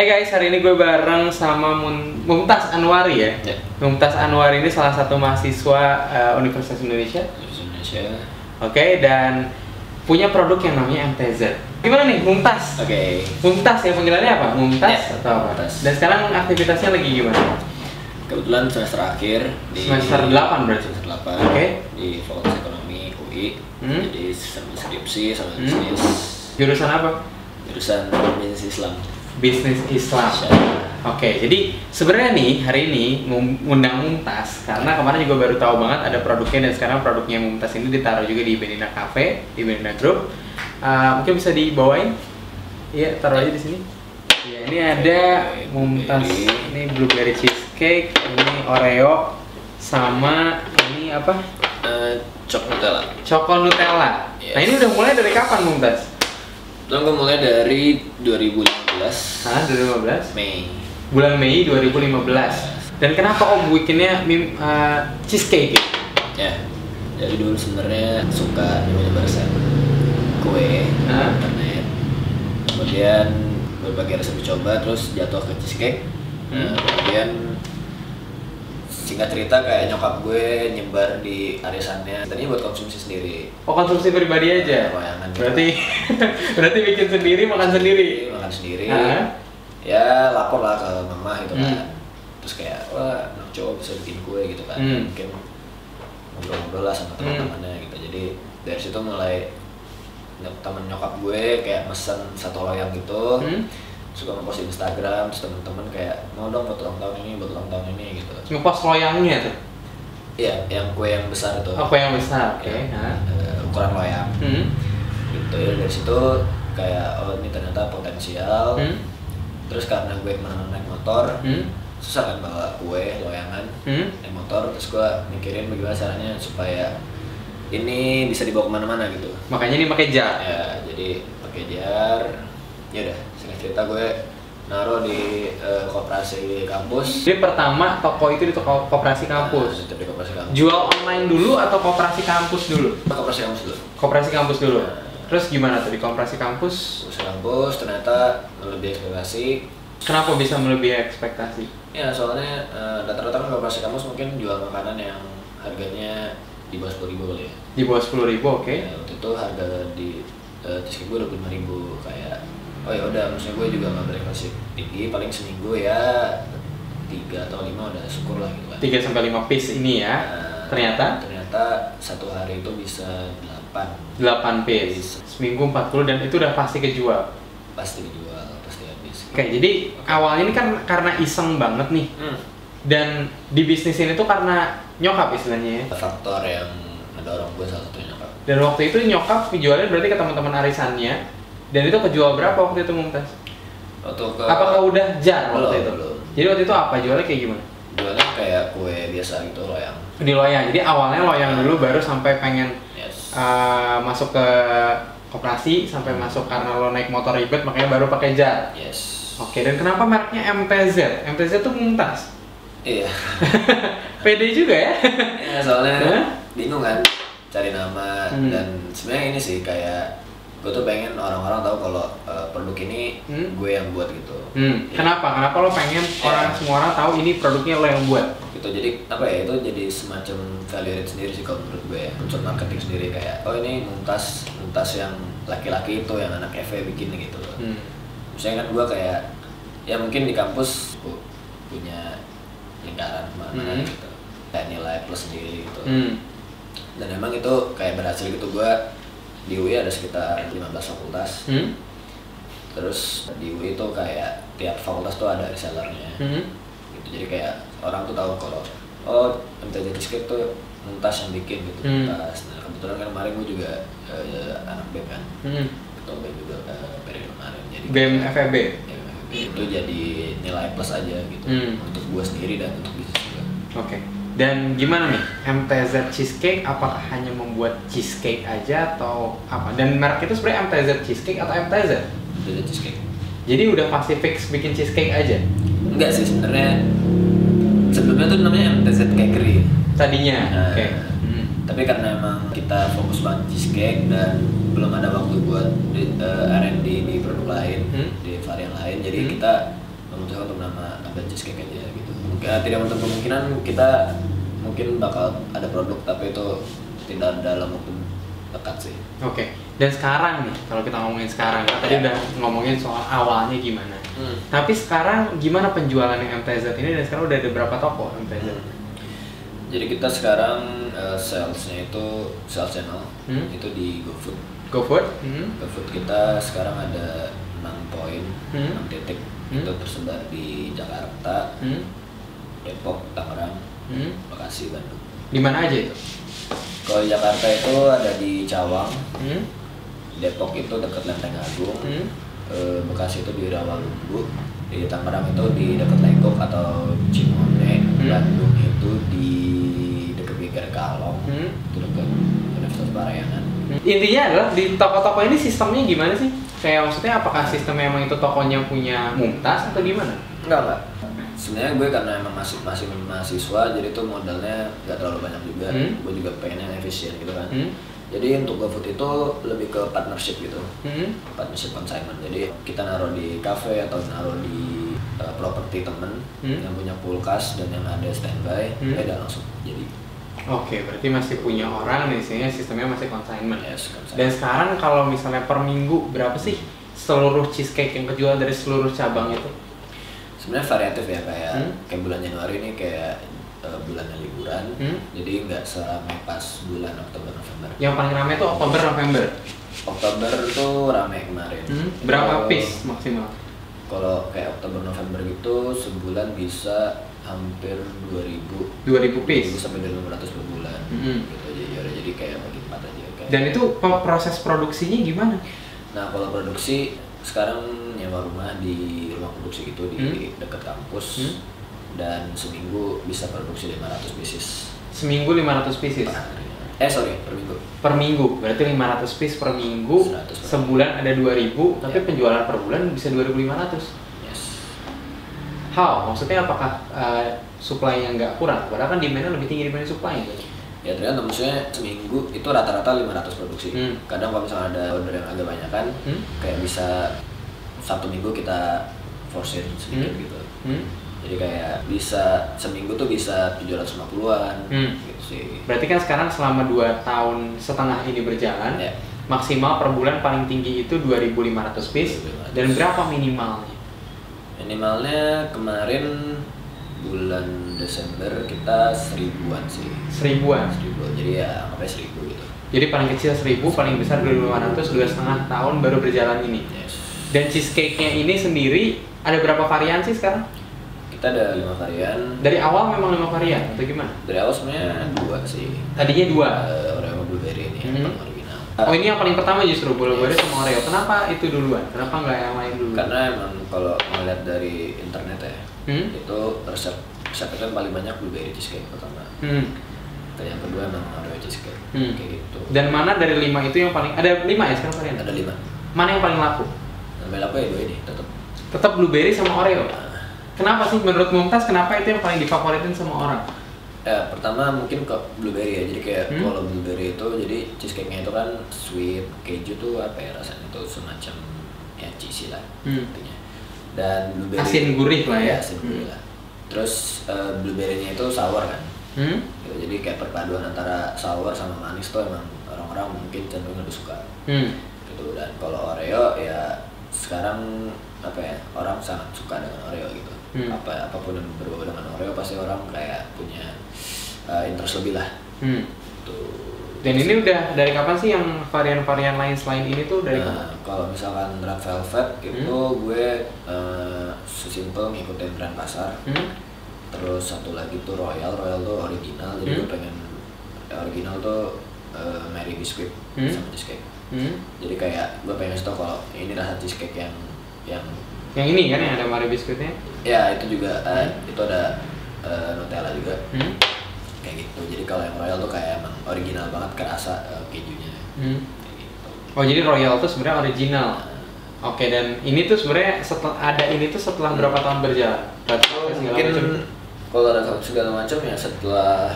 Hai guys, hari ini gue bareng sama Mun- Mumtaz Anwari ya. Ya. Mumtaz Anwari ini salah satu mahasiswa eh, Universitas Indonesia. Indonesia. Oke, dan punya produk yang namanya MTZ. Gimana nih, Mumtaz? Oke. Mumtaz ya panggilannya apa? Mumtaz Ya, atau apa? Mumtaz. Dan sekarang aktivitasnya lagi gimana? Kebetulan semester akhir di Semester 8 berarti? Semester 8 Oke. di Fakultas Ekonomi UI. Hmm. Jadi sama skripsi sama Hmm. bisnis. Jurusan apa? Jurusan bisnis Islam. Bisnis Islam. Oke, jadi sebenarnya nih hari ini ngundang Mumtaz karena kemarin juga baru tahu banget ada produknya dan sekarang produknya Mumtaz ini ditaruh juga di Benina Cafe, di Benina Group. Uh, mungkin bisa dibawain? Iya, taruh aja di sini. Iya, ini ada Mumtaz. Ini blueberry cheesecake, ini Oreo, sama ini apa? Eh, cok Nutella. Choco Nutella. Yes. Nah ini udah mulai dari kapan Mumtaz? Dan gue mulai dari 2015 Hah, 2015? Mei. bulan Mei 2015. Dan kenapa Om bikinnya mim, uh, cheesecake? gitu? Ya. Dari dulu sebenarnya suka nyoba resep kue internet. Kemudian berbagai resep dicoba terus jatuh ke cheesecake. Hmm. Nah, kemudian singkat cerita kayak nyokap gue nyebar di arisannya tadinya buat konsumsi sendiri Oh konsumsi pribadi aja. Layangan gitu. Berarti berarti bikin sendiri makan sendiri. Jadi, makan sendiri Hah? ya lapor lah ke mama gitu kan Hmm. terus kayak wah anak cowok bisa bikin kue gitu kan Hmm. mungkin ngobrol-ngobrol lah sama teman-temannya gitu jadi dari situ mulai temen nyokap gue kayak mesen satu loyang gitu Hmm? Suka ngepost di Instagram terus temen-temen kayak mau dong buat ulang tahun ini buat ulang tahun ini gitu Ngepost loyangnya tuh. iya yang kue yang besar itu Apa yang besar? Oke. Ya, Hah? eh, ukuran loyang Hmm? gitu ya dari situ kayak oh ini ternyata potensial Hmm? terus karena gue ke mana naik motor Hmm? susah kan bawa kue loyangan Hmm? naik motor terus gue mikirin bagaimana caranya supaya ini bisa dibawa ke mana-mana gitu Makanya ini pakai jar. ya jadi pakai jar ya udah cerita gue naruh di eh, koperasi kampus Jadi pertama toko itu di toko koperasi kampus. Nah, di koperasi kampus Jual online dulu atau koperasi kampus dulu? koperasi kampus dulu Koperasi kampus dulu. Terus gimana tuh di koperasi kampus? koperasi kampus ternyata lebih ekspektasi Kenapa bisa melebihi ekspektasi? ya soalnya eh, rata-rata kan koperasi kampus mungkin jual makanan yang harganya di bawah sepuluh ribu kali ya Di bawah sepuluh ribu, oke? Ya, waktu itu harga di uh, cheesecake gue dua puluh ribu kayak oh ya udah maksudnya gue juga nggak berekspektasi tinggi paling seminggu ya tiga atau lima udah syukur lah gitu kan 3 sampai 5 piece ini ya. Nah, Ternyata ternyata satu hari itu bisa delapan 8 piece. Seminggu 40 dan itu udah pasti kejual. pasti dijual pasti habis Oke, jadi awalnya ini kan karena iseng banget nih. hmm. Dan di bisnis ini tuh karena nyokap istilahnya ya. faktor yang ada orang gue salah satunya nyokap Dan waktu itu nyokap jualnya berarti ke teman-teman arisannya. Dan itu kejual berapa waktu itu Mumtaz? waktu ke Apakah udah jar waktu Belum, itu? belum. Jadi waktu itu apa jualnya kayak gimana? jualnya kayak kue biasa gitu loh yang Di loyang. Jadi awalnya loyang dulu baru sampai pengen yes uh, masuk ke koperasi sampai masuk karena lo naik motor ribet makanya baru pakai jar. yes Oke, dan kenapa mereknya MTZ? MTZ tuh Mumtaz. iya PD juga ya? ya soalnya Hah? bingung kan cari nama Hmm. dan sebenarnya ini sih kayak gue tuh pengen orang-orang tahu kalau uh, produk ini Hmm. gue yang buat gitu Hmm, kenapa? Kenapa lo pengen orang semua orang tahu ini produknya lo yang buat? gitu jadi apa ya itu jadi semacam value sendiri sih kalau menurut gue ya unsur marketing sendiri kayak oh ini muntas muntas yang laki-laki itu yang anak FE bikin gitu Hmm. misalnya kan gue kayak ya mungkin di kampus pu- punya lingkaran mana Hmm. gitu kayak nilai plus sendiri gitu Hmm. dan emang itu kayak berhasil gitu gue di UI ada sekitar 15 fakultas Hmm. terus di UI itu kayak tiap fakultas tuh ada resellernya Hmm. gitu jadi kayak orang tuh tahu kalau oh MTJ Cheesecake tuh Muntas yang bikin gitu Hmm. Muntas nah kebetulan kan kemarin gue juga eh, anak BEM kan Hmm. ketua BEM juga eh, periode kemarin jadi BEM FEB. itu jadi nilai plus aja gitu Hmm. untuk gue sendiri dan untuk bisnis juga Oke. Dan gimana nih MTZ cheesecake? Apakah hanya membuat cheesecake aja atau apa? Dan merek itu sebenarnya MTZ cheesecake atau MTZ? MTJ Cheesecake Jadi udah pasti fix bikin cheesecake aja enggak sih sebenarnya sebelumnya tuh namanya MTZ Cakery tadinya. Nah, Oke. Hmm. tapi karena emang kita fokus banget cheesecake dan belum ada waktu buat di, eh, R&D di produk lain Hmm. di varian lain jadi Hmm. kita memutuskan untuk nama Abad Cheesecake aja gitu ya, tidak menutup kemungkinan kita mungkin bakal ada produk tapi itu tidak dalam waktu dekat sih Oke. Dan sekarang nih, kalau kita ngomongin sekarang, kan tadi udah ngomongin soal awalnya gimana. Hmm. Tapi sekarang gimana penjualan MTZ ini dan sekarang udah ada berapa toko MTZ? Hmm. Jadi kita sekarang eh, salesnya itu sales channel Hmm. itu di GoFood. GoFood? Hmm. GoFood kita sekarang ada 6 poin, Hmm. 6 titik Hmm. itu tersebar di Jakarta, Hmm. Depok, Tangerang, Hmm. Bekasi, Bandung. Di mana aja itu? Kalau Jakarta itu ada di Cawang, Hmm. Depok itu dekat Lenteng Agung, Hmm. eh, Bekasi itu di Rawalumbu, di Tangerang itu di dekat Legok atau Cimone, Hmm. Bandung itu di dekat Bingkai Kalong, Hmm. itu dekat Universitas Parayangan. Intinya adalah di toko-toko ini sistemnya gimana sih? Kayak maksudnya apakah sistemnya emang itu tokonya punya Mumtaz atau gimana? Enggak enggak. Sebenarnya gue karena emang masih masih mahasiswa, jadi tuh modalnya nggak terlalu banyak juga. Hmm. Gue juga pengennya efisien gitu kan. Hmm. Jadi untuk GoFood itu lebih ke partnership gitu. Hmm. partnership consignment jadi kita naruh di cafe atau naruh di uh, properti temen Hmm. yang punya kulkas dan yang ada standby Hmm. ya udah langsung jadi Oke, berarti masih punya orang di sini sistemnya masih consignment. yes consignment. Dan sekarang kalau misalnya per minggu berapa sih seluruh cheesecake yang kejual dari seluruh cabang itu? sebenarnya variatif ya kayak Hmm. kayak bulan Januari ini kayak uh, bulannya liburan Hmm. jadi nggak seramai pas bulan Oktober November Yang paling ramai itu Oktober November. Oktober tuh ramai kemarin Hmm. Berapa piece maksimal? kalau kayak Oktober November gitu sebulan bisa hampir 2000 2000 piece. 2000 sampai 2500 per bulan Hmm. gitu jadi yaudah, jadi kayak bagi empat aja kayak Dan itu proses produksinya gimana? Nah kalau produksi sekarang nyewa rumah di rumah produksi gitu di Hmm. dekat kampus Hmm. dan seminggu bisa produksi 500 pieces Seminggu 500 pieces. per hari. Eh sorry per minggu. Per minggu, berarti 500 piece per minggu. 100 per Sebulan ada 2000, tapi Ya. penjualan per bulan bisa 2500. How? Maksudnya apakah uh, supply-nya nggak kurang? Padahal kan demand-nya lebih tinggi dibanding supply. Gitu. Ya tergantung maksudnya seminggu itu rata-rata 500 produksi. Hmm. Kadang kalau misalnya ada order yang agak banyak kan, Hmm? kayak bisa satu minggu kita force sedikit Hmm. gitu. Hmm? Jadi kayak bisa seminggu tuh bisa 750-an Hmm. gitu sih. Berarti kan sekarang selama 2 tahun setengah ini berjalan, Ya. maksimal per bulan paling tinggi itu 2.500 piece 2.500. dan berapa minimalnya? Minimalnya kemarin bulan Desember kita seribuan sih. Seribuan. Seribu. Jadi ya sampai seribu gitu. Jadi paling kecil 1000, paling besar 2.500, dua setengah tahun baru berjalan ini. Yes. Dan cheesecake-nya ini sendiri ada berapa varian sih sekarang? Kita ada lima varian. Dari awal memang lima varian atau gimana? Dari awal sebenarnya dua sih. Tadinya dua. Uh, Oreo blueberry ini Hmm. Paling original. Oh ini yang paling pertama justru bulu-bulu sama Oreo. Kenapa itu duluan? Kenapa nggak yang lain dulu? Karena emang kalau ngeliat dari internet ya, Hmm? itu resep resep itu yang paling banyak blueberry cheesecake pertama. Hmm. Dan yang kedua emang Oreo cheesecake. Hmm. Kayak gitu. Dan mana dari lima itu yang paling ada lima ya sekarang varian? Ada lima. Mana yang paling laku? Namanya apa ya dua ini tetap. Tetap blueberry sama Oreo. Nah, Kenapa sih menurut Mumtaz kenapa itu yang paling difavoritin sama orang? Ya, pertama mungkin ke blueberry ya. Jadi kayak Hmm. kalau blueberry itu jadi cheesecake-nya itu kan sweet, keju tuh apa ya rasanya itu semacam ya cheesy lah Hmm. intinya. Dan blueberry Asin gurih lah ya. Iya, asin gurih Hmm. lah. Terus eh, blueberry-nya itu sour kan. Hmm? Gitu, jadi kayak perpaduan antara sour sama manis tuh emang orang-orang mungkin cenderung lebih suka. Hmm. Gitu dan kalau Oreo ya sekarang apa ya orang sangat suka dengan Oreo gitu. Hmm. Apa apa pun yang berbau dengan Oreo pasti orang kayak punya uh, interest lebih lah. Hmm. Tuh. Dan ini udah dari kapan sih yang varian-varian lain selain ini tuh dari kapan? Nah, kalau misalkan Red Velvet itu Hmm. gue uh, sesimpel ngikutin tren pasar. Hmm? Terus satu lagi tuh Royal, Royal tuh original. Jadi gue Hmm. pengen ya, original tuh uh, Mary Biscuit Hmm. sama cheesecake. Hmm? Jadi kayak gue pengen tau kalau ini rasa cheesecake yang yang Yang ini kan yang ada Mario biskuitnya? Ya itu juga uh, Hmm. itu ada uh, Nutella juga Hmm? kayak gitu. Jadi kalau yang Royal tuh kayak emang original banget kerasa uh, kejunya Hmm. kayak gitu. Oh jadi Royal tuh sebenarnya original. Nah, Oke dan ini tuh sebenarnya setelah ada ini tuh setelah berapa tahun berjalan? Segala mungkin macam. kalau ada segala macam ya setelah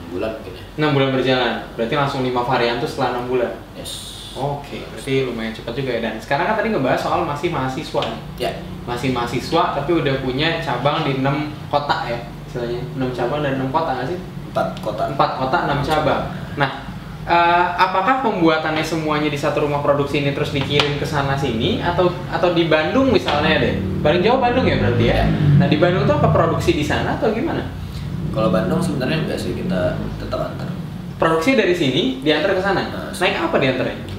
6 bulan mungkin ya. 6 bulan berjalan. Berarti langsung 5 varian tuh setelah 6 bulan. Yes. Oke, berarti lumayan cepat juga ya. Dan sekarang kan tadi ngebahas soal masih mahasiswa nih. Ya, Masih mahasiswa tapi udah punya cabang di 6 kota ya. Istilahnya 6 cabang dan 6 kota nggak sih? empat kota. 4 kota, 6 cabang. Nah, eh, apakah pembuatannya semuanya di satu rumah produksi ini terus dikirim ke sana sini atau atau di Bandung misalnya deh? Paling jauh Bandung ya berarti ya. Nah, di Bandung tuh apa produksi di sana atau gimana? Kalau Bandung sebenarnya enggak sih kita tetap antar Produksi dari sini diantar ke sana. Nah, Naik apa diantarnya?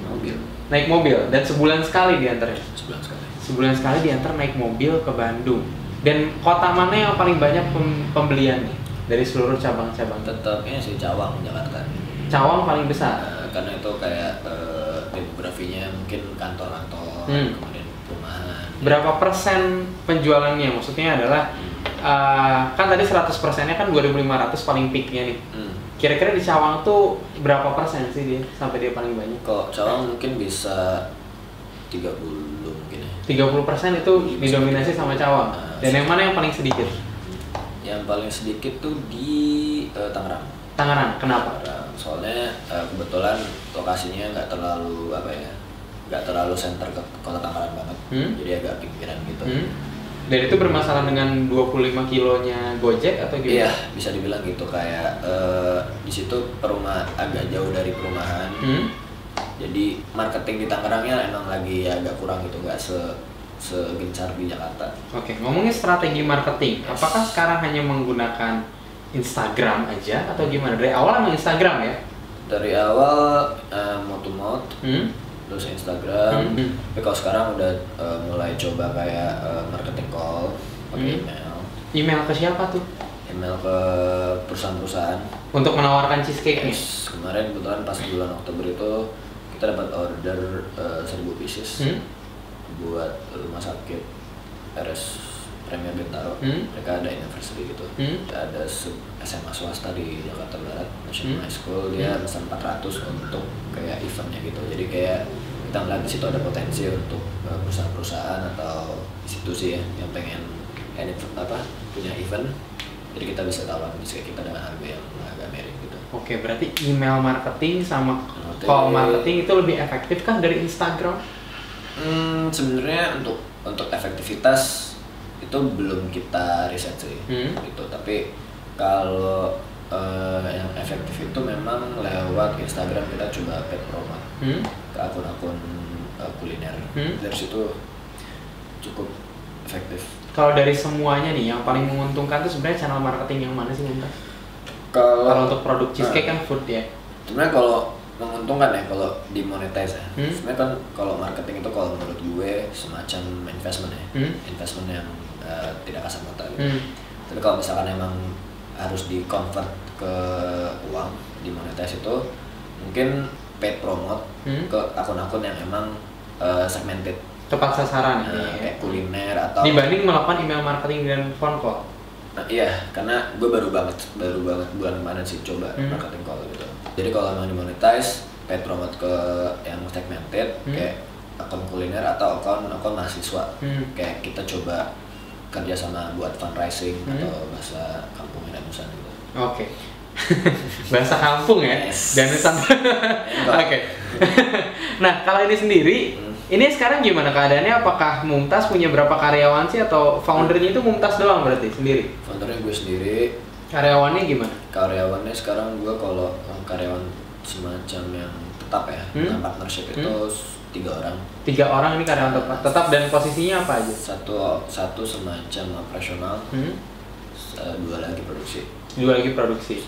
Naik mobil dan sebulan sekali diantarnya. sebulan sekali. Sebulan sekali diantar naik mobil ke Bandung. Dan kota mana yang paling banyak pem- pembeliannya dari seluruh cabang-cabang? Tetapnya sih Cawang Jakarta. Cawang paling besar. Nah, karena itu kayak eh, demografinya mungkin kantor-kantor, Hmm. kemudian perumahan. Berapa persen penjualannya? Maksudnya adalah eh, kan tadi 100 persennya kan 2.500 paling peaknya nih. Hmm. Kira-kira di Cawang tuh berapa persen sih dia sampai dia paling banyak? Kalau Cawang mungkin bisa 30 mungkin ya. 30 persen itu didominasi sama Cawang. Dan yang mana yang paling sedikit? Yang paling sedikit tuh di eh, Tangerang. Tangerang. Kenapa? Tangerang. Soalnya eh, kebetulan lokasinya nggak terlalu apa ya, nggak terlalu center ke kota Tangerang banget. Hmm. Jadi agak pinggiran gitu. Hmm? Dan itu bermasalah dengan 25 kilonya Gojek atau gimana? Iya, bisa dibilang gitu kayak eh, di situ perumahan agak jauh dari perumahan. Hmm? Jadi marketing di Tangerangnya emang lagi agak kurang gitu, nggak se segencar di Jakarta. Oke, ngomongin strategi marketing, apakah sekarang hanya menggunakan Instagram aja atau gimana? Dari awal emang Instagram ya? Dari awal eh, mouth to mouth, Hmm? Terus Instagram. Hmm. Tapi kalau sekarang udah eh, mulai coba kayak eh, marketing call, pakai Hmm. email, Email ke siapa tuh? email ke perusahaan-perusahaan. Untuk menawarkan cheesecake-nya? Yes, kemarin kebetulan pas bulan Oktober itu kita dapat order eh, 1000 pieces Hmm? buat rumah sakit RS Premier Bintaro. Hmm? Mereka ada anniversary gitu. Hmm? Ada SMA swasta di Jakarta Barat, National Hmm? High School, dia Hmm? pesan 400 untuk kayak eventnya gitu. Jadi kayak kita ngeliat di situ ada potensi untuk eh, perusahaan-perusahaan atau institusi ya yang pengen apa punya event. Jadi kita bisa tawarin diskon kita dengan harga yang agak miring gitu. Oke, berarti email marketing sama Marketing. call marketing itu lebih efektif kah dari Instagram? Hmm, sebenarnya untuk untuk efektivitas itu belum kita riset sih, Hmm. gitu. Tapi kalau eh, yang efektif itu memang lewat Instagram kita coba paid promote Hmm? ke akun-akun eh, kuliner. Hmm. Dari situ cukup efektif. Kalau dari semuanya nih, yang paling menguntungkan tuh sebenarnya channel marketing yang mana sih? Kalau Kalau untuk produk cheesecake Nah. kan food ya. sebenarnya kalau menguntungkan ya kalau dimonetize ya. Hmm. Sebenarnya kan kalau marketing itu kalau menurut gue semacam investment ya. Hmm? Investment yang eh, tidak kasar mata gitu. Hmm. Tapi kalau misalkan emang harus di convert ke uang di monetize itu mungkin paid promote Hmm? ke akun-akun yang emang uh, segmented Tepat sasaran Nah, ya. kayak kuliner atau Dibanding melakukan email marketing dan phone call. Nah, iya karena gue baru banget baru banget bulan kemarin sih coba Hmm. marketing call gitu jadi kalau emang di monetize paid promote ke yang segmented Hmm. kayak akun kuliner atau akun akun mahasiswa Hmm. kayak kita coba kerja sama buat fundraising Hmm. atau bahasa kampungnya dan nusan gitu Oke. Bahasa kampung ya. Yes. Dan Nusantara. Oke. nah, kalau ini sendiri, Hmm. ini sekarang gimana keadaannya? Apakah Mumtaz punya berapa karyawan sih atau foundernya itu Mumtaz doang berarti sendiri? foundernya gue sendiri Karyawannya gimana? karyawannya sekarang gue kalau karyawan semacam yang tetap ya Hmm. partnership itu Hmm. Tiga orang Tiga orang ini karyawan tetap, tetap dan posisinya apa aja? satu satu semacam operasional Hmm? eh, dua lagi produksi Dua lagi produksi.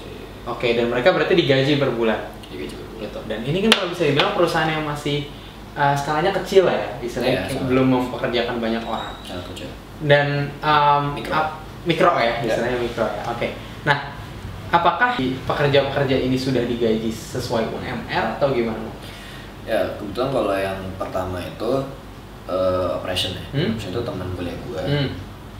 Oke, dan mereka berarti digaji per bulan. Tiga juga dulu. gitu. Dan ini kan kalau bisa dibilang perusahaan yang masih uh, skalanya kecil lah ya, istilahnya sangat. belum mempekerjakan banyak orang. sangat kecil Dan um, Mikro. ap- mikro ya, Iya. istilahnya mikro ya. Oke. Nah, apakah pekerja-pekerja ini sudah digaji sesuai UMR atau gimana? Ya kebetulan kalau yang pertama itu eh, operation ya Hmm? operation itu teman kuliah gue Hmm.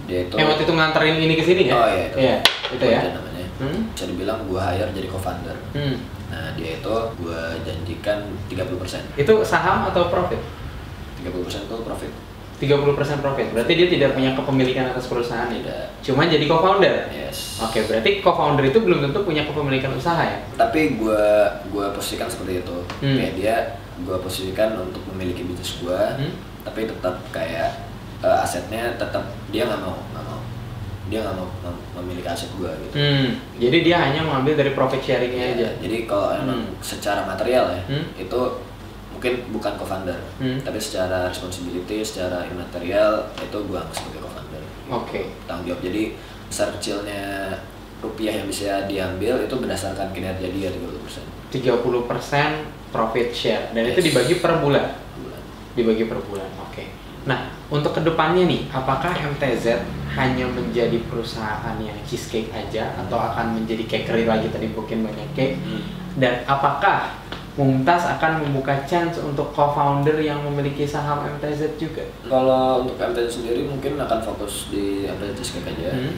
dia itu Yang waktu itu nganterin ini ke sini ya? oh iya itu Iya, itu ya. Namanya Hmm? bisa dibilang gue hire jadi co-founder Hmm. nah dia itu gue janjikan 30% Itu saham atau profit? 30% itu profit 30% profit. Berarti dia tidak punya kepemilikan atas perusahaan ya? tidak Cuma jadi co-founder. yes Oke, berarti co-founder itu belum tentu punya kepemilikan usaha ya? tapi gue gue posisikan seperti itu Hmm. kayak dia gue posisikan untuk memiliki bisnis gue Hmm. tapi tetap kayak eh, asetnya tetap dia nggak mau nggak mau dia nggak mau mem- memiliki aset gue gitu Hmm, jadi dia hanya mengambil dari profit sharingnya Ya, aja. jadi kalau emang Hmm. secara material ya Hmm. itu mungkin bukan co-founder Hmm. tapi secara responsibility secara imaterial itu gue anggap sebagai co-founder Oke. tanggung jawab jadi besar kecilnya rupiah yang bisa diambil itu berdasarkan kinerja dia 30% 30% profit share dan itu Yes. dibagi per bulan. bulan. Dibagi per bulan. Oke. Nah, untuk ke depannya nih, apakah MTZ hanya menjadi perusahaan yang cheesecake aja atau akan menjadi cakery lagi tadi mungkin banyak cake? Dan apakah Mumtaz akan membuka chance untuk co-founder yang memiliki saham MTZ juga? Kalau untuk MTZ sendiri mungkin akan fokus di MTZ Cheesecake aja Hmm.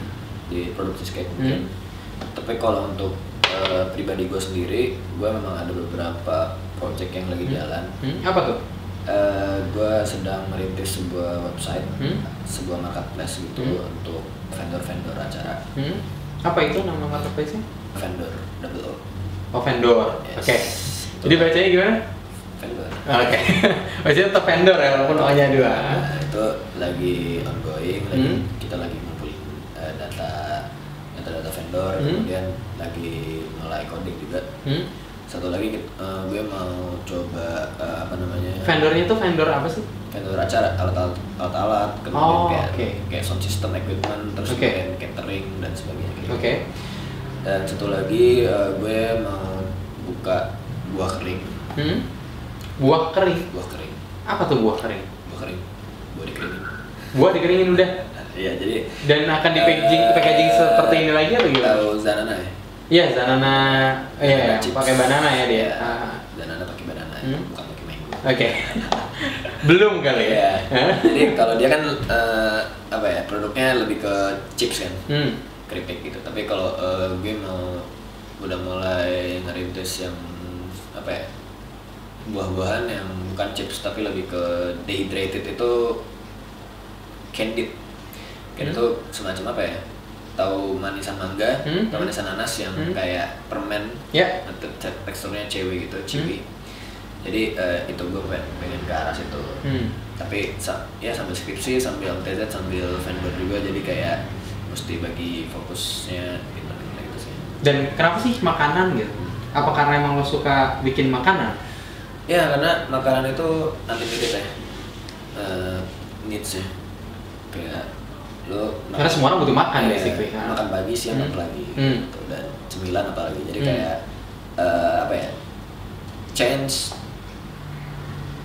di produk cheesecake mungkin. Tapi kalau untuk eh, pribadi gue sendiri, gue memang ada beberapa project yang lagi Hmm. jalan. Hmm, apa tuh? gue sedang merintis sebuah website, Hmm. sebuah marketplace gitu Hmm. untuk vendor-vendor acara. Hmm? Apa itu nama marketplace-nya? Vendor, double O. Oh, vendor. Yes. Oke. Jadi bacanya gimana? Vendor. Oke. Bacanya tetap vendor ya walaupun O-nya dua. Nah, itu lagi ongoing, lagi Hmm. kita lagi vendor, Hmm. kemudian lagi mulai coding juga. Hmm? Satu lagi eh, gue mau coba eh, apa namanya? Vendornya tuh vendor apa sih? vendor acara, alat-alat, alat-alat, kemudian Oh, kayak oke. kayak sound system equipment, terus Oke. kemudian catering dan sebagainya. gitu. Oke. Dan satu lagi eh, gue mau buka buah kering, Hmm? Buah kering. buah kering, Apa tuh buah kering? buah kering, buah dikeringin. Buah dikeringin udah. Iya, jadi Dan akan di packaging Eh, packaging seperti ini lagi atau gimana? tahu Zanana ya? Iya, Zanana iya ya, pakai banana ya dia. Ah, Zanana pakai banana, Hmm. bukan pakai mango. Oke. Belum kali ya. Iya. Hah? Jadi kalau dia kan eh, apa ya produknya lebih ke chips kan, Hmm. keripik gitu. Tapi kalau eh, gue mau udah mulai ngerintis yang apa ya buah-buahan yang bukan chips tapi lebih ke dehydrated itu candied. Candied Hmm. itu semacam apa ya? Tahu manisan mangga, Hmm. tahu manisan nanas yang Hmm. kayak permen Ya. te- te- teksturnya cewek gitu, ciwi. Jadi eh, itu gue pengen, pengen ke arah situ. Hmm. Tapi ya sambil skripsi, sambil MTZ, sambil vendor juga, jadi kayak mesti bagi fokusnya gitu, gitu sih. Dan kenapa sih makanan gitu? Apa karena emang lo suka bikin makanan? Ya karena makanan itu unlimited ya, uh, needs ya. Kayak lo Karena semua orang butuh makan Iya, basically. kan? makan pagi siang Hmm. apalagi Hmm. gitu. dan cemilan apalagi jadi Hmm. kayak eh, apa ya chance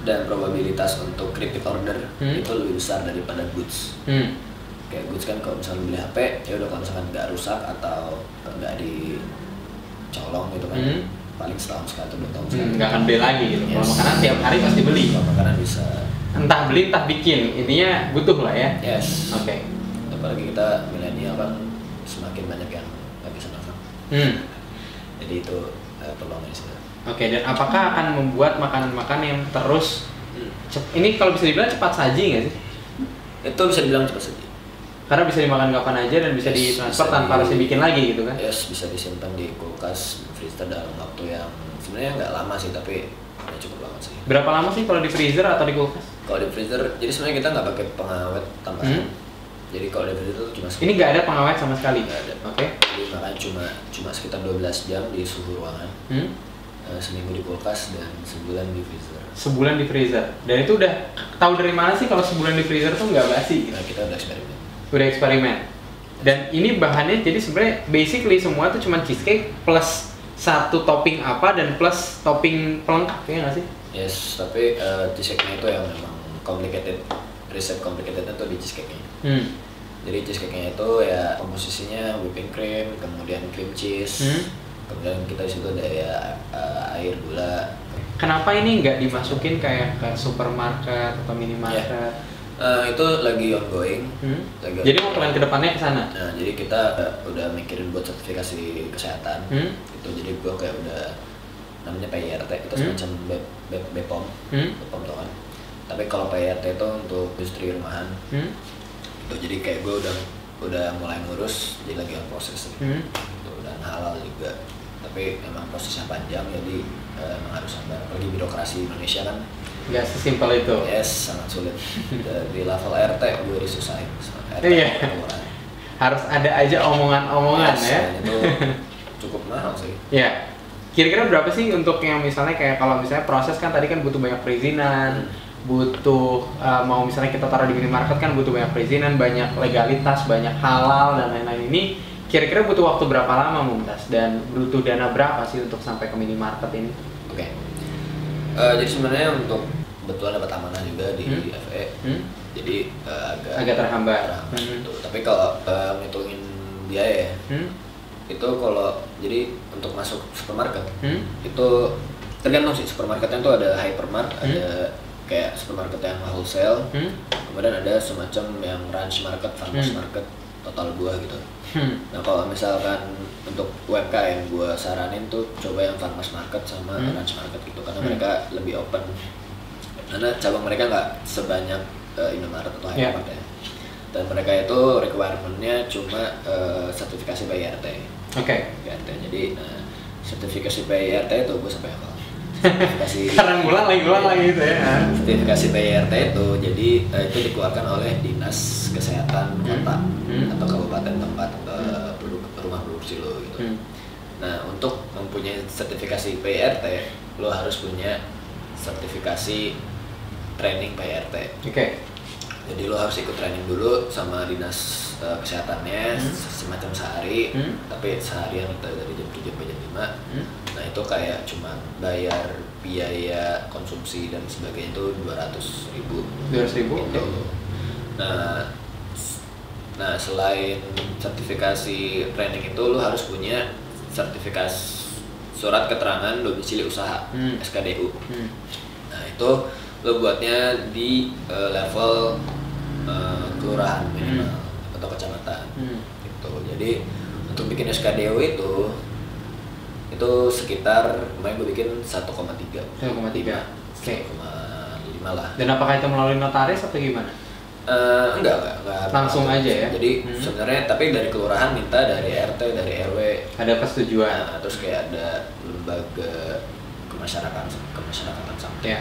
dan probabilitas untuk repeat order Hmm. itu lebih besar daripada goods Hmm. kayak goods kan kalau misalnya beli HP ya udah kalau misalkan nggak rusak atau nggak dicolong gitu kan Hmm. paling setahun sekali atau dua tahun Hmm, sekali nggak akan beli lagi gitu. Kalau Yes. makanan tiap hari pasti beli. kalau makanan bisa Entah beli entah bikin. Intinya butuh lah ya. yes Oke. Apalagi kita milenial kan semakin banyak yang nggak bisa masak Hmm. jadi itu eh, peluangnya sih Oke, dan apakah akan membuat makanan-makanan yang terus Hmm. ini kalau bisa dibilang cepat saji nggak sih? itu bisa dibilang cepat saja Karena bisa dimakan kapan aja dan bisa Yes, ditransfer bisa tanpa di- harus dibikin lagi gitu kan? yes bisa disimpan di kulkas freezer dalam waktu yang sebenarnya nggak lama sih tapi ya cukup banget sih Berapa lama sih kalau di freezer atau di kulkas? kalau di freezer jadi sebenarnya kita nggak pakai pengawet tambahan Hmm. Jadi kalau freezer itu cuma Ini nggak ada pengawet sama sekali. Nggak ada. Oke. jadi makanya cuma cuma sekitar 12 jam di suhu ruangan Hmm. eh, seminggu di kulkas dan sebulan di freezer Sebulan di freezer. Dan itu udah tahu dari mana sih kalau sebulan di freezer tuh nggak basi? Gitu? nah kita udah eksperimen Udah eksperimen. Dan ini bahannya jadi sebenarnya basically semua tuh cuma cheesecake plus satu topping apa dan plus topping pelengkap ya nggak sih? yes tapi eh, cheesecake-nya itu yang memang complicated resep complicated itu di cheesecake-nya Hmm. Jadi cheesecake-nya itu ya komposisinya whipping cream, kemudian cream cheese, Hmm. kemudian kita di situ ada ya uh, air gula. Kenapa ini nggak dimasukin kayak ke supermarket atau minimarket? Uh, itu lagi ongoing. Hmm? Lagi Jadi mau plan ke depannya ke sana? Nah, jadi kita uh, udah mikirin buat sertifikasi kesehatan. Hmm? Itu jadi gua kayak udah namanya PIRT itu Hmm? semacam B- B- BPOM, Hmm? Tau kan. Tapi kalau PIRT itu untuk industri rumahan. Hmm? Itu jadi kayak gue udah udah mulai ngurus, jadi lagi on proses. Hmm? Gitu, dan halal juga. tapi emang prosesnya panjang jadi eh, emang harus sabar apalagi birokrasi Indonesia kan nggak sesimpel itu yes sangat sulit di level RT gue disusahin RT Iya. harus ada aja omongan-omongan Yes, ya dan itu cukup mahal sih ya kira-kira berapa sih untuk yang misalnya kayak kalau misalnya proses kan tadi kan butuh banyak perizinan butuh uh, mau misalnya kita taruh di minimarket kan butuh banyak perizinan banyak legalitas banyak halal dan lain-lain ini kira-kira butuh waktu berapa lama Mumtaz dan butuh dana berapa sih untuk sampai ke minimarket ini oke Eh, jadi sebenarnya untuk kebetulan dapat amanah juga di Hmm. FE hmm? jadi eh, agak agak terhambat terhambat Hmm. gitu. tapi kalau eh, ngitungin biaya ya Hmm? itu kalau jadi untuk masuk supermarket Hmm? itu tergantung sih supermarketnya tuh ada hypermart Hmm. ada kayak supermarket yang wholesale Hmm? kemudian ada semacam yang ranch market farmers Hmm. market total buah gitu Hmm. nah kalau misalkan untuk UMKM gue saranin tuh coba yang farmers market sama Hmm. ranch market gitu karena Hmm. mereka lebih open karena cabang mereka nggak sebanyak uh, Indomaret atau Yeah. Hypermart ya dan mereka itu requirementnya cuma eh, sertifikasi BIRT oke BIRT jadi nah, sertifikasi BIRT itu gue sampai hafal karena ngulang lagi ngulang lagi gitu ya sertifikasi BIRT itu jadi eh, itu dikeluarkan oleh dinas kesehatan kota Hmm. atau kabupaten tempat eh, penduduk rumah produksi lo gitu. Hmm. Nah untuk mempunyai sertifikasi PIRT lo harus punya sertifikasi training PIRT. oke Jadi lo harus ikut training dulu sama dinas eh, kesehatannya Hmm. semacam sehari, Hmm. tapi seharian kita dari jam 7 sampai jam 5 Hmm? Nah itu kayak cuma bayar biaya konsumsi dan sebagainya itu 200 ribu dua ribu gitu. Nah, s- nah selain sertifikasi training itu lo harus punya sertifikasi surat keterangan domisili usaha Hmm. SKDU. Hmm. Nah itu lo buatnya di eh, level eh, kelurahan minimal atau kecamatan Hmm. gitu. Jadi untuk bikin SKDU itu itu sekitar kemarin gue bikin 1,3 1,3. Oke. 1,5 lah Dan apakah itu melalui notaris atau gimana? Eh, enggak, enggak, enggak. Langsung enggak. aja ya? Jadi Hmm. sebenarnya tapi dari kelurahan minta dari RT, dari RW. Ada persetujuan. Nah, terus kayak ada lembaga kemasyarakatan kemasyarakatan sampai. Ya.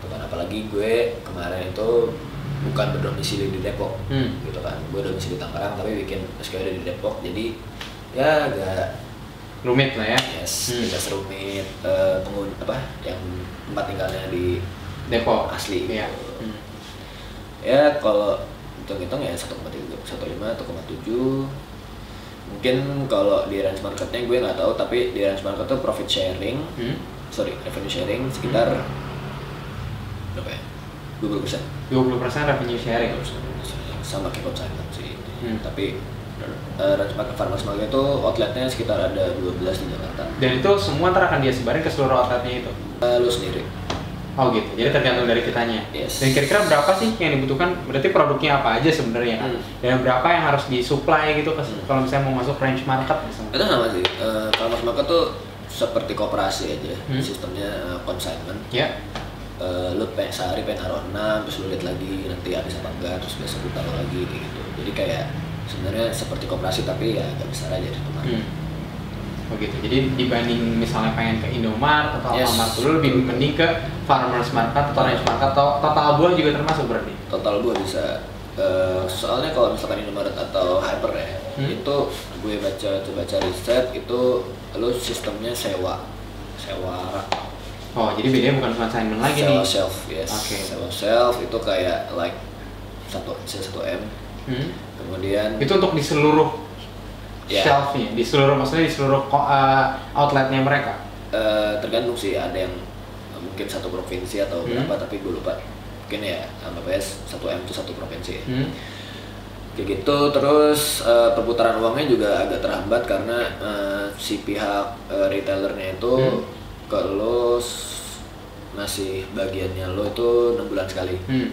Tuh kan apalagi gue kemarin itu bukan berdomisili di Depok Hmm. gitu kan. Gue domisili di Tangerang tapi bikin SKD di Depok. Jadi ya agak Rumit lah ya. yes, Hmm. tidak serumit eh, penghuni apa yang tempat tinggalnya di Depok. asli Iya. gitu. Hmm. ya kalau hitung-hitung ya 1,3 1,5 1,7 mungkin kalau di range marketnya gue nggak tahu tapi di range market tuh profit sharing Hmm. sorry revenue sharing sekitar berapa ya 20 persen 20% revenue sharing. sama kayak sih Hmm. tapi uh, market farmers market itu outletnya sekitar ada 12 di Jakarta Dan itu semua ntar akan dia sebarin ke seluruh outletnya itu. Uh, lu sendiri Oh gitu. Jadi tergantung dari kitanya. Yes. Dan kira-kira berapa sih yang dibutuhkan? Berarti produknya apa aja sebenarnya? Hmm. Dan berapa yang harus disuplai gitu ke Hmm. kalau misalnya mau masuk range market misalnya. itu sama sih uh, farmers market tuh seperti koperasi aja Hmm. sistemnya uh, consignment Ya. Eh, lu pengen sehari pengen taruh 6 terus lu lihat lagi nanti habis apa enggak terus besok lu taruh lagi kayak gitu jadi kayak sebenarnya seperti koperasi tapi ya agak besar aja di Hmm. Oh gitu. Jadi dibanding misalnya pengen ke Indomart atau Yes. Alfamart dulu lebih mending ke farmers market atau range market atau total buah juga termasuk berarti. total gua bisa eh, soalnya kalau misalkan Indomaret atau Hyper ya Hmm. itu gue baca baca riset itu lu sistemnya sewa sewa rak Oh, jadi bedanya bukan consignment lagi sewa nih. shelf yes Oke. sewa shelf itu kayak like satu satu m Hmm. kemudian Itu untuk di seluruh Ya. shelfnya, di seluruh maksudnya di seluruh uh, outletnya mereka. Eh, tergantung sih ada yang eh, mungkin satu provinsi atau Hmm. berapa tapi gue lupa mungkin ya anggap aja satu m itu satu provinsi ya. Hmm. kayak gitu terus eh, perputaran uangnya juga agak terhambat karena eh, si pihak eh, retailernya itu Hmm. Ke lo ngasih bagiannya lo itu enam bulan sekali Hmm.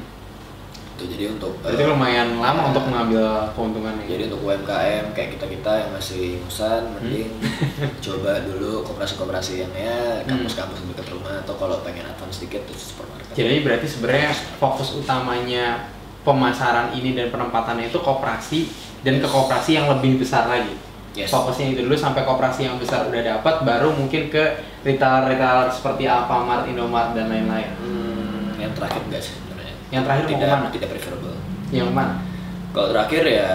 itu jadi untuk Berarti eh, lumayan lama ya, untuk mengambil keuntungannya. jadi untuk UMKM kayak kita kita yang masih ingusan Hmm. mending coba dulu koperasi-koperasi yang ya kampus-kampus dekat rumah atau kalau pengen advance sedikit terus supermarket. Jadi berarti sebenarnya fokus utamanya pemasaran ini dan penempatannya itu koperasi dan ke koperasi yang lebih besar lagi. Yes. Fokusnya itu dulu sampai koperasi yang besar udah dapat, baru mungkin ke retailer-retailer seperti Alfamart, Indomart dan lain-lain. Hmm, yang terakhir enggak sih sebenarnya. Yang terakhir tidak ke mana? tidak preferable. Yang mana? Kalau terakhir ya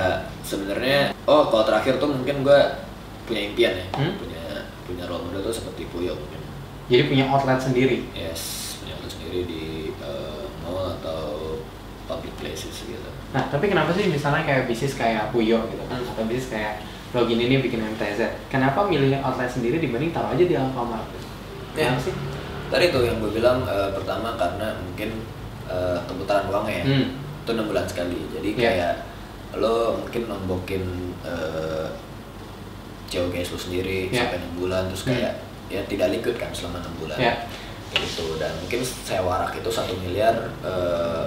sebenarnya oh kalau terakhir tuh mungkin gua punya impian ya, Hmm? punya punya role model tuh seperti Puyo mungkin. Jadi punya outlet sendiri. Yes, punya outlet sendiri di eh, mall atau public places gitu. Nah, tapi kenapa sih misalnya kayak bisnis kayak Puyo gitu kan, atau bisnis kayak login ini bikin MTZ, kenapa milih outlet sendiri dibanding taruh aja di Alfamart? Ya. Kenapa sih? Tadi tuh yang gue bilang eh, pertama karena mungkin eh, keputaran uangnya ya, Hmm. itu enam bulan sekali. Jadi Iya. kayak lo mungkin nombokin eh, COGS lo sendiri Iya. sampai enam bulan, terus Hmm. kayak ya tidak liquid kan selama enam bulan. Iya. Gitu dan mungkin sewa rak itu satu miliar eh,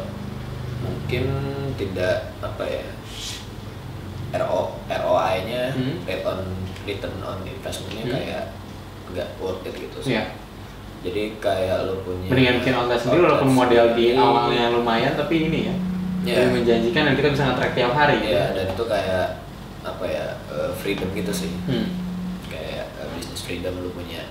mungkin tidak apa ya RO ROI-nya Hmm. rate on return on investment-nya Hmm. kayak nggak worth it gitu sih. Iya. Jadi kayak lo punya Mendingan bikin outlet sendiri walaupun model di awalnya lumayan tapi ini ya. Iya. Lebih menjanjikan dan kita bisa nge-track tiap hari. gitu. Iya, dan itu kayak apa ya eh, freedom gitu sih. Hmm. Kayak eh, business freedom lo punya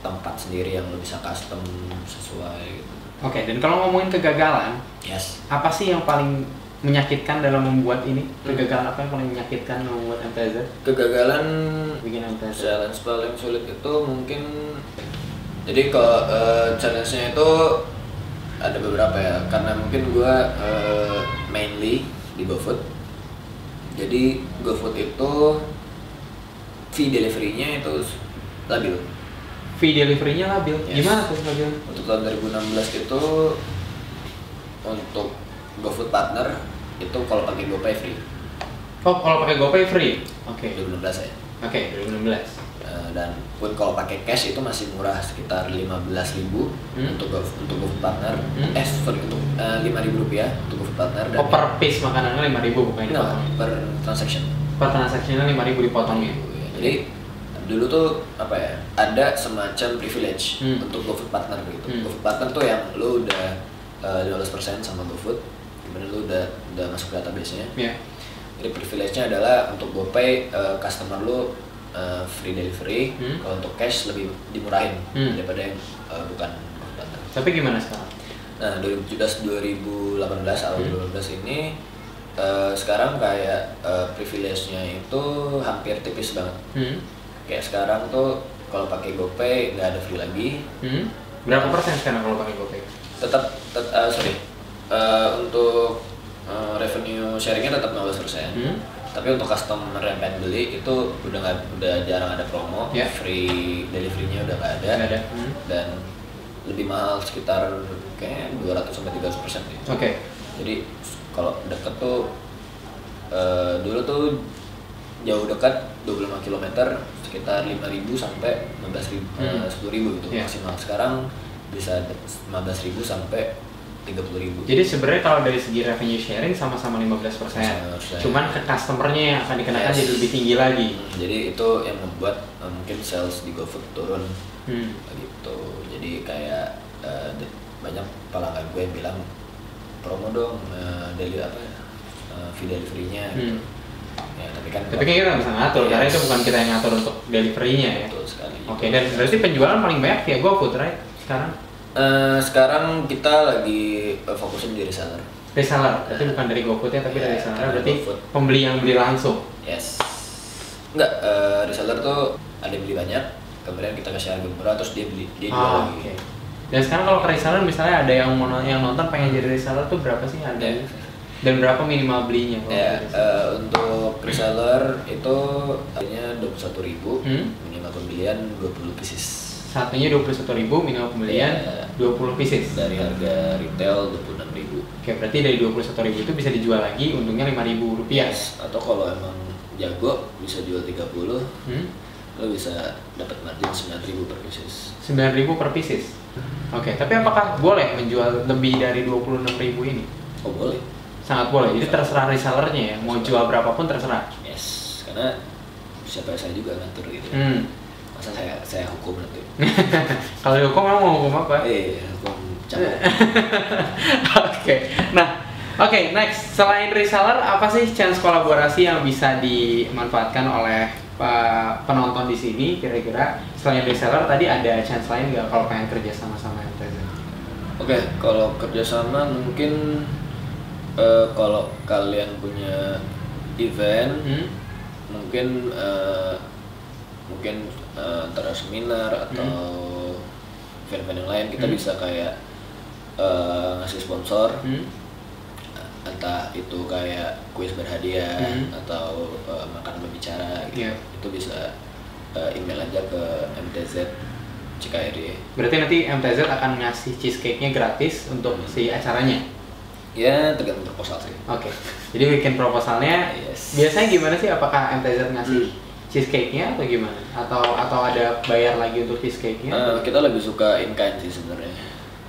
tempat sendiri yang lo bisa custom sesuai gitu. Oke, dan kalau ngomongin kegagalan, Yes. apa sih yang paling menyakitkan dalam membuat ini? Hmm. Kegagalan apa yang paling menyakitkan dalam membuat MTZ? Kegagalan Bikin MTZ. challenge paling sulit itu mungkin jadi kalau eh, challenge-nya itu ada beberapa ya karena mungkin gua eh, mainly di GoFood jadi GoFood itu fee delivery-nya itu labil Fee delivery-nya labil. Yes. Gimana tuh labil? untuk tahun 2016 itu untuk GoFood partner itu kalau pakai GoPay free Oh, kalau pakai GoPay free. Oke. 2016 ya Oke, 2016. Eh, dan pun kalau pakai cash itu masih murah sekitar 15.000 Hmm. untuk Go, untuk GoFood partner Hmm. eh sorry untuk eh, 5.000 rupiah untuk GoFood partner dan Oh, per piece makanannya 5000 bukan dipotong. per transaction Per transaksinya 5000 dipotongnya. Ya, jadi dulu tuh apa ya ada semacam privilege Hmm. untuk GoFood partner gitu Hmm. GoFood partner tuh yang lu udah eh, 15% sama GoFood kemudian lu udah udah masuk database nya Iya. jadi privilege-nya adalah untuk GoPay eh, customer lu eh, free delivery Hmm. kalau untuk cash lebih dimurahin Hmm. daripada yang eh, bukan partner Tapi gimana sekarang? Nah, 2017 2018 awal Hmm. 2018 ini eh, sekarang kayak eh, privilege-nya itu hampir tipis banget. Hmm. Kayak sekarang tuh kalau pakai GoPay nggak ada free lagi. Hmm. Berapa persen sekarang kalau pakai GoPay? Tetap tet- eh, sorry. Eh, untuk eh, revenue sharingnya tetap 15%. Hmm. Tapi untuk customer yang pengen beli itu udah nggak udah jarang ada promo, Ya. free delivery-nya udah nggak ada. Ada. Hmm. Dan lebih mahal sekitar kayak 200 sampai 300 persen. Oke. jadi kalau deket tuh eh, dulu tuh jauh dekat 25 km sekitar 5.000 sampai 15.000 Hmm. eh, 10.000 gitu Iya. maksimal sekarang bisa 15.000 sampai 30.000 Jadi sebenarnya kalau dari segi revenue sharing sama-sama 15%. 15%. Cuman ke customernya yang akan dikenakan Yes. jadi lebih tinggi lagi. Hmm, jadi itu yang membuat eh, mungkin sales di GoFood turun Hmm. gitu jadi kayak de- banyak pelanggan gue yang bilang promo dong eh, daily apa ya eh, fee delivery-nya gitu. Hmm. ya tapi kan Tapi kan kita nggak bisa ngatur, karena Yes. itu bukan kita yang ngatur untuk delivery-nya ya. betul sekali Oke, dan berarti penjualan paling banyak via GoFood, right? Sekarang Eh, sekarang kita lagi eh, fokusin di reseller reseller, berarti bukan dari GoFood ya, tapi Iya, dari reseller, berarti GoFood. pembeli yang beli langsung. yes enggak eh, reseller tuh ada beli banyak kemudian kita kasih harga murah terus dia beli dia jual Ah, lagi oke. Dan sekarang kalau ke reseller misalnya ada yang mau yang nonton pengen jadi reseller tuh berapa sih harganya? Ya. Dan berapa minimal belinya? Ya, reseller? eh, untuk reseller itu harganya 21.000 Hmm. minimal pembelian 20 pieces. Satunya 21.000 minimal pembelian Iya. 20 pieces. Dari harga retail 26.000. Oke, berarti dari 21.000 itu bisa dijual lagi untungnya 5.000 rupiah. Yes. Atau kalau emang jago bisa jual 30, Hmm? lo bisa dapat margin 9.000 per pieces. 9.000 per pieces. Oke, tapi apakah boleh menjual lebih dari 26.000 ini? Oh boleh. Sangat boleh. Jadi terserah resellernya ya, mau jual berapapun terserah. Yes. Karena siapa saya juga ngatur gitu. Hmm. Masa saya saya hukum nanti. Kalau hukum mau hukum apa? Eh, hukum. Oke. Nah, Oke, next. Selain reseller, apa sih chance kolaborasi yang bisa dimanfaatkan oleh uh, penonton di sini kira-kira? Selain reseller, tadi ada chance lain nggak kalau pengen kerja sama-sama MTZ? Oke, kalau kerjasama mungkin eh, kalau kalian punya event, Hmm? mungkin eh, mungkin eh, antara seminar atau event-event yang lain kita Hmm. bisa kayak eh, ngasih sponsor, Hmm? entah itu kayak kuis berhadiah Hmm. atau eh, makanan berbicara, gitu. Iya. itu bisa eh, email aja ke MTZ CKRI. Berarti nanti MTZ akan ngasih cheesecake-nya gratis untuk si acaranya? Ya tergantung proposal sih. Oke, jadi bikin proposalnya Yes. biasanya gimana sih? Apakah MTZ ngasih Hmm. Cheesecake-nya atau gimana? Atau atau ada bayar lagi untuk cheesecake-nya? Eh, kita lebih suka in kind sih sebenarnya.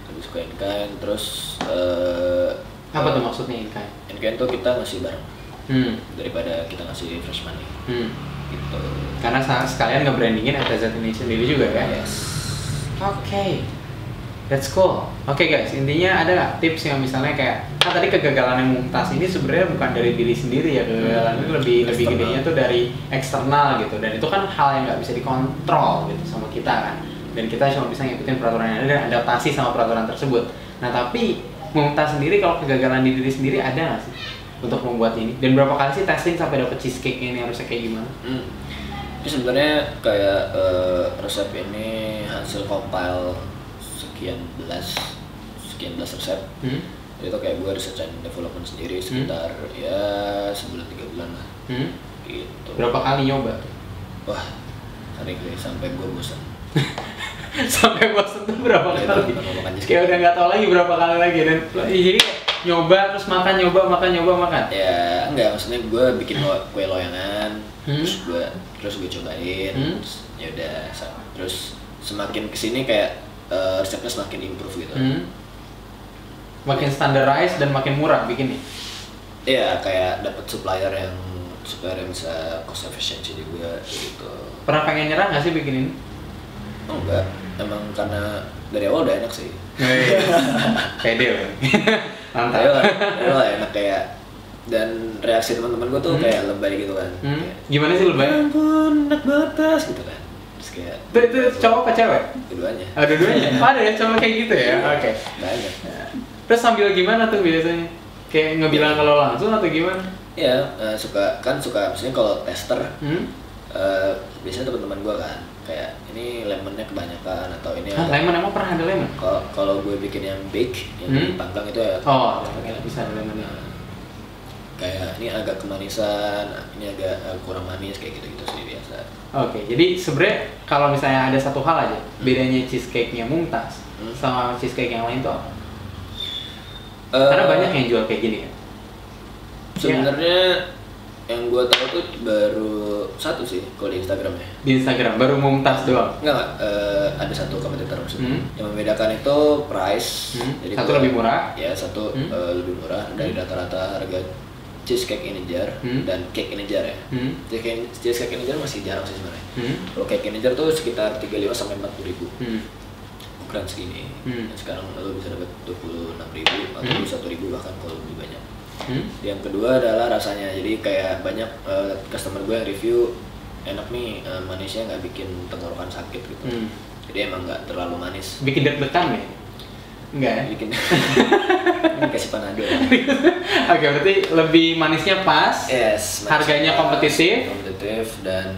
Lebih suka in kind. Terus eh, Apa tuh maksudnya in kind? In kind tuh kita ngasih barang Hmm. daripada kita ngasih fresh money. Hmm. Gitu. Karena sekalian nge-brandingin MTZ ini sendiri juga kan? Yes. Oke, that's cool. Oke guys, intinya ada nggak tips yang misalnya kayak kan tadi kegagalan yang mumtaz ini sebenarnya bukan dari diri sendiri ya kegagalan ini lebih lebih Eksternal. gedenya tuh dari eksternal gitu dan itu kan hal yang nggak bisa dikontrol gitu sama kita kan dan kita cuma bisa ngikutin peraturan yang ada dan adaptasi sama peraturan tersebut. Nah tapi mumtaz sendiri kalau kegagalan di diri sendiri ada nggak sih untuk membuat ini dan berapa kali sih testing sampai dapet cheesecake ini harusnya kayak gimana? Hmm. Ini sebenarnya kayak eh, resep ini hasil compile sekian belas sekian belas resep. Hmm? Itu kayak gue research and development sendiri sekitar ya sebulan tiga bulan lah. Hmm? Gitu. Berapa kali nyoba? Wah, sering sih sampai gue bosan. sampai bosan tuh berapa Iya, kali kayak udah nggak tahu lagi berapa kali lagi dan jadi nyoba terus makan nyoba makan nyoba makan ya enggak maksudnya gue bikin lo- kue loyangan Hmm. terus gue terus gue cobain Hmm. terus ya udah terus semakin ke sini kayak eh, resepnya semakin improve gitu. Hmm. makin standardized dan makin murah bikinnya Iya kayak dapat supplier yang supplier yang bisa cost efficiency juga gitu. Pernah pengen nyerah nggak sih bikin ini oh enggak. Emang karena dari awal udah enak sih. Pede loh mantap. Dari awal, dari awal enak kayak dan reaksi teman-teman gue tuh Hmm. kayak lebay gitu kan. Hmm. Kayak, gimana sih lebay? "Ya ampun enak banget Tas," gitu kan terus kayak itu, itu cowok apa cewek? Keduanya ada duanya oh, ada ya cowok kayak gitu ya? Oke. banyak. Terus sambil gimana tuh biasanya? Kayak ngebilang kalau langsung atau gimana? Iya, eh, suka kan suka misalnya kalau tester hmm? eh, biasanya teman-teman gue kan kayak ini lemonnya kebanyakan atau ini Hah, lemon? Emang pernah ada lemon? Kalau kalau gue bikin yang bake yang Hmm? dipanggang itu ya. Oh ada, bisa ada lemonnya. Nah, kayak ini agak kemanisan ini agak eh, kurang manis kayak gitu gitu sih biasa Oke, jadi sebenarnya kalau misalnya ada satu hal aja bedanya cheesecake-nya Mumtaz Hmm. sama cheesecake yang lain tuh apa? Eh, Karena banyak yang jual kayak gini kan. sebenarnya yang gue tahu tuh baru satu sih kalau di Instagramnya Di Instagram baru Mumtaz doang. Enggak, enggak. Eh, ada satu kompetitor maksudnya. Hmm. Yang membedakan itu price. Hmm. Satu gua- lebih murah. Ya, satu Hmm. eh, lebih murah dari rata-rata harga cheesecake ini jar Hmm. dan cake ini jar ya. Hmm. Cheesecake, cheesecake ini jar masih jarang sih sebenarnya. Hmm. Kalau cake ini jar tuh sekitar 35 sampai 40 ribu Hmm. ukuran segini. Hmm. Dan sekarang lo bisa dapat 26 ribu atau Hmm. 21 ribu bahkan kalau lebih banyak. Hmm. Yang kedua adalah rasanya. Jadi kayak banyak eh, customer gue yang review enak nih eh, manisnya nggak bikin tenggorokan sakit gitu. Hmm. Jadi emang nggak terlalu manis. Bikin deg-degan ya? Enggak ya? Bikin kasih panado. Oke, berarti lebih manisnya pas. Yes. Harganya pas, kompetitif. Kompetitif dan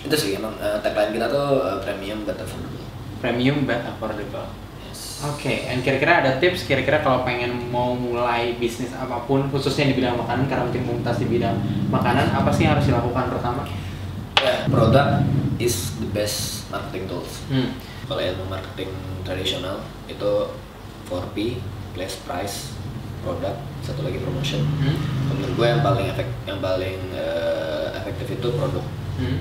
itu sih emang eh, tagline kita tuh eh, premium but affordable. Premium but affordable. Yes. Oke, dan kira-kira ada tips kira-kira kalau pengen mau mulai bisnis apa pun khususnya di bidang makanan karena mungkin Mumtaz di bidang makanan apa sih yang harus dilakukan pertama? Ya, product is the best marketing tools. Hmm. Kalau ilmu marketing tradisional itu 4P, place, price, product, satu lagi promotion. Hmm. Menurut gue yang paling efek, yang paling eh, efektif itu produk. Hmm.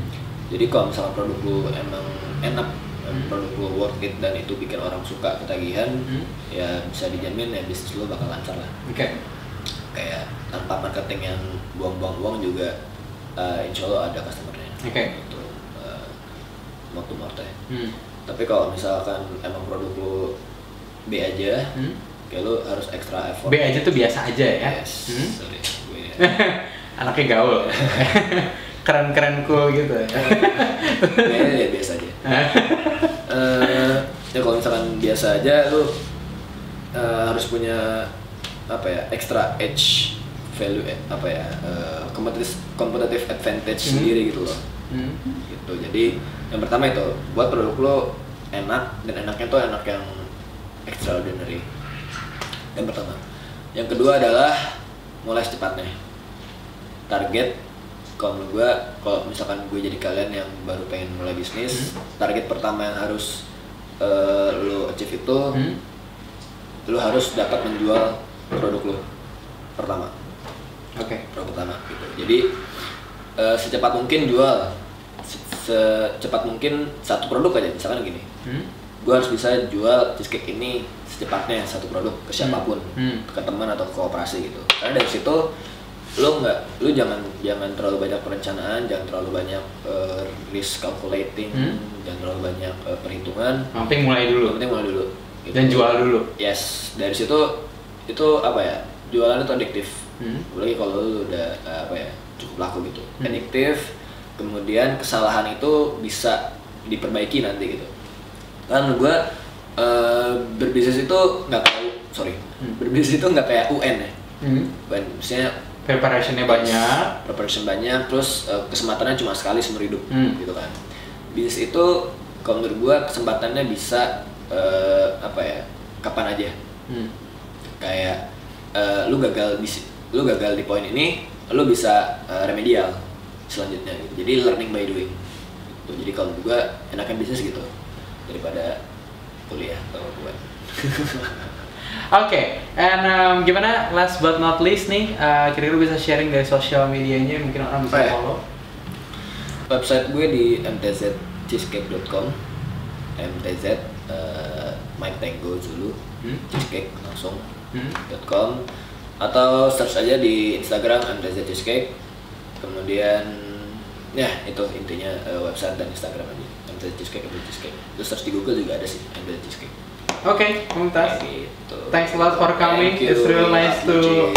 Jadi kalau misalnya produk lu emang enak, Hmm. produk lu worth it dan itu bikin orang suka ketagihan, Hmm. ya bisa dijamin ya bisnis lu bakal lancar lah. Oke. Kayak tanpa marketing yang buang-buang uang juga, eh, insya Allah ada customernya. Oke. Itu uh, mau to morte. Hmm. Tapi kalau misalkan emang produk lu B aja, Hmm. kayak lu harus extra effort B aja tuh biasa aja ya yes Hmm? sorry gue anaknya gaul keren-keren cool gitu kayaknya ya biasa aja Eh, ya kalau misalkan biasa aja lu eh, harus punya apa ya extra edge value eh, apa ya eh, competitive competitive advantage Hmm. sendiri gitu loh Hmm. gitu jadi yang pertama itu buat produk lo enak dan enaknya tuh enak yang extraordinary. Yang pertama. Yang kedua adalah mulai secepatnya. Target kalau menurut gue kalau misalkan gue jadi kalian yang baru pengen mulai bisnis target pertama yang harus eh, lo achieve itu Hmm. lo harus dapat menjual produk lo. Pertama. Oke. Produk pertama gitu. Jadi eh, secepat mungkin jual secepat mungkin satu produk aja misalkan gini. Hmm. Gue harus bisa jual cheesecake ini secepatnya satu produk ke siapa pun, Hmm. ke teman atau ke kooperasi gitu. Karena dari situ lo nggak, lo jangan jangan terlalu banyak perencanaan, jangan terlalu banyak eh, risk calculating, Hmm. jangan terlalu banyak eh, perhitungan. penting mulai dulu penting mulai dulu. gitu. dan jual dulu Yes, dari situ itu apa ya? Jualan itu adiktif Hmm. apalagi kalau lu udah eh, apa ya cukup laku gitu Hmm. adiktif kemudian kesalahan itu bisa diperbaiki nanti gitu kan gue berbisnis itu nggak kayak sorry Hmm. berbisnis itu nggak kayak UN ya Hmm. UN misalnya preparationnya banyak preparation banyak terus eh, kesempatannya cuma sekali seumur hidup Hmm. gitu kan bisnis itu kalau menurut gue kesempatannya bisa eh, apa ya kapan aja Hmm. kayak eh, lu gagal di si- lu gagal di poin ini lu bisa eh, remedial selanjutnya gitu. jadi learning by doing gitu. jadi kalau gua enaknya bisnis gitu daripada kuliah atau buat Oke, and um, gimana last but not least nih, uh, kira-kira bisa sharing dari sosial medianya, mungkin orang bisa Oh, ya. follow. website gue di mtzcheesecake.com mtz eh, Mike Tango Zulu Hmm. cheesecake langsung Hmm. .com atau search aja di Instagram mtz cheesecake kemudian ya itu intinya eh, website dan Instagram aja mtz cheesecake mtz cheesecake terus search di Google juga ada sih mtz cheesecake Oke, Mumtaz. Kayak gitu Thanks a lot for coming. Thank you, It's real nice to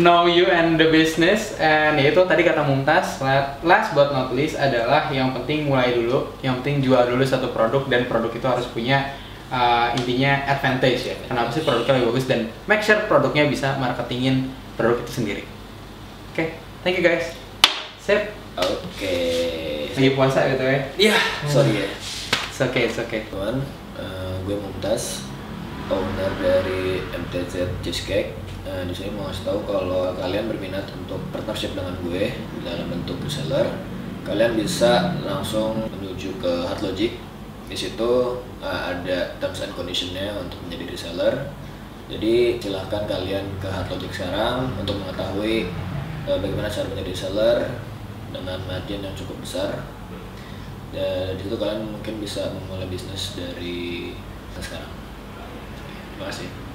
know you and the business. And ya itu tadi kata Mumtaz, la- last but not least adalah yang penting mulai dulu, yang penting jual dulu satu produk dan produk itu harus punya uh, intinya advantage ya. Kenapa sih produknya lebih bagus dan make sure produknya bisa marketingin produk itu sendiri. Oke, thank you guys. Sip. oke Lagi puasa gitu ya. Iya, sorry ya It's okay, it's okay. teman eh, gue Mumtaz owner dari MTZ Cheesecake Eh, di sini mau ngasih tahu kalau kalian berminat untuk partnership dengan gue dalam bentuk reseller kalian bisa langsung menuju ke Hard Logic di situ eh, ada terms and conditionnya untuk menjadi reseller jadi silahkan kalian ke Hard Logic sekarang untuk mengetahui eh, bagaimana cara menjadi reseller dengan margin yang cukup besar dan di situ kalian mungkin bisa memulai bisnis dari sekarang. Terima kasih.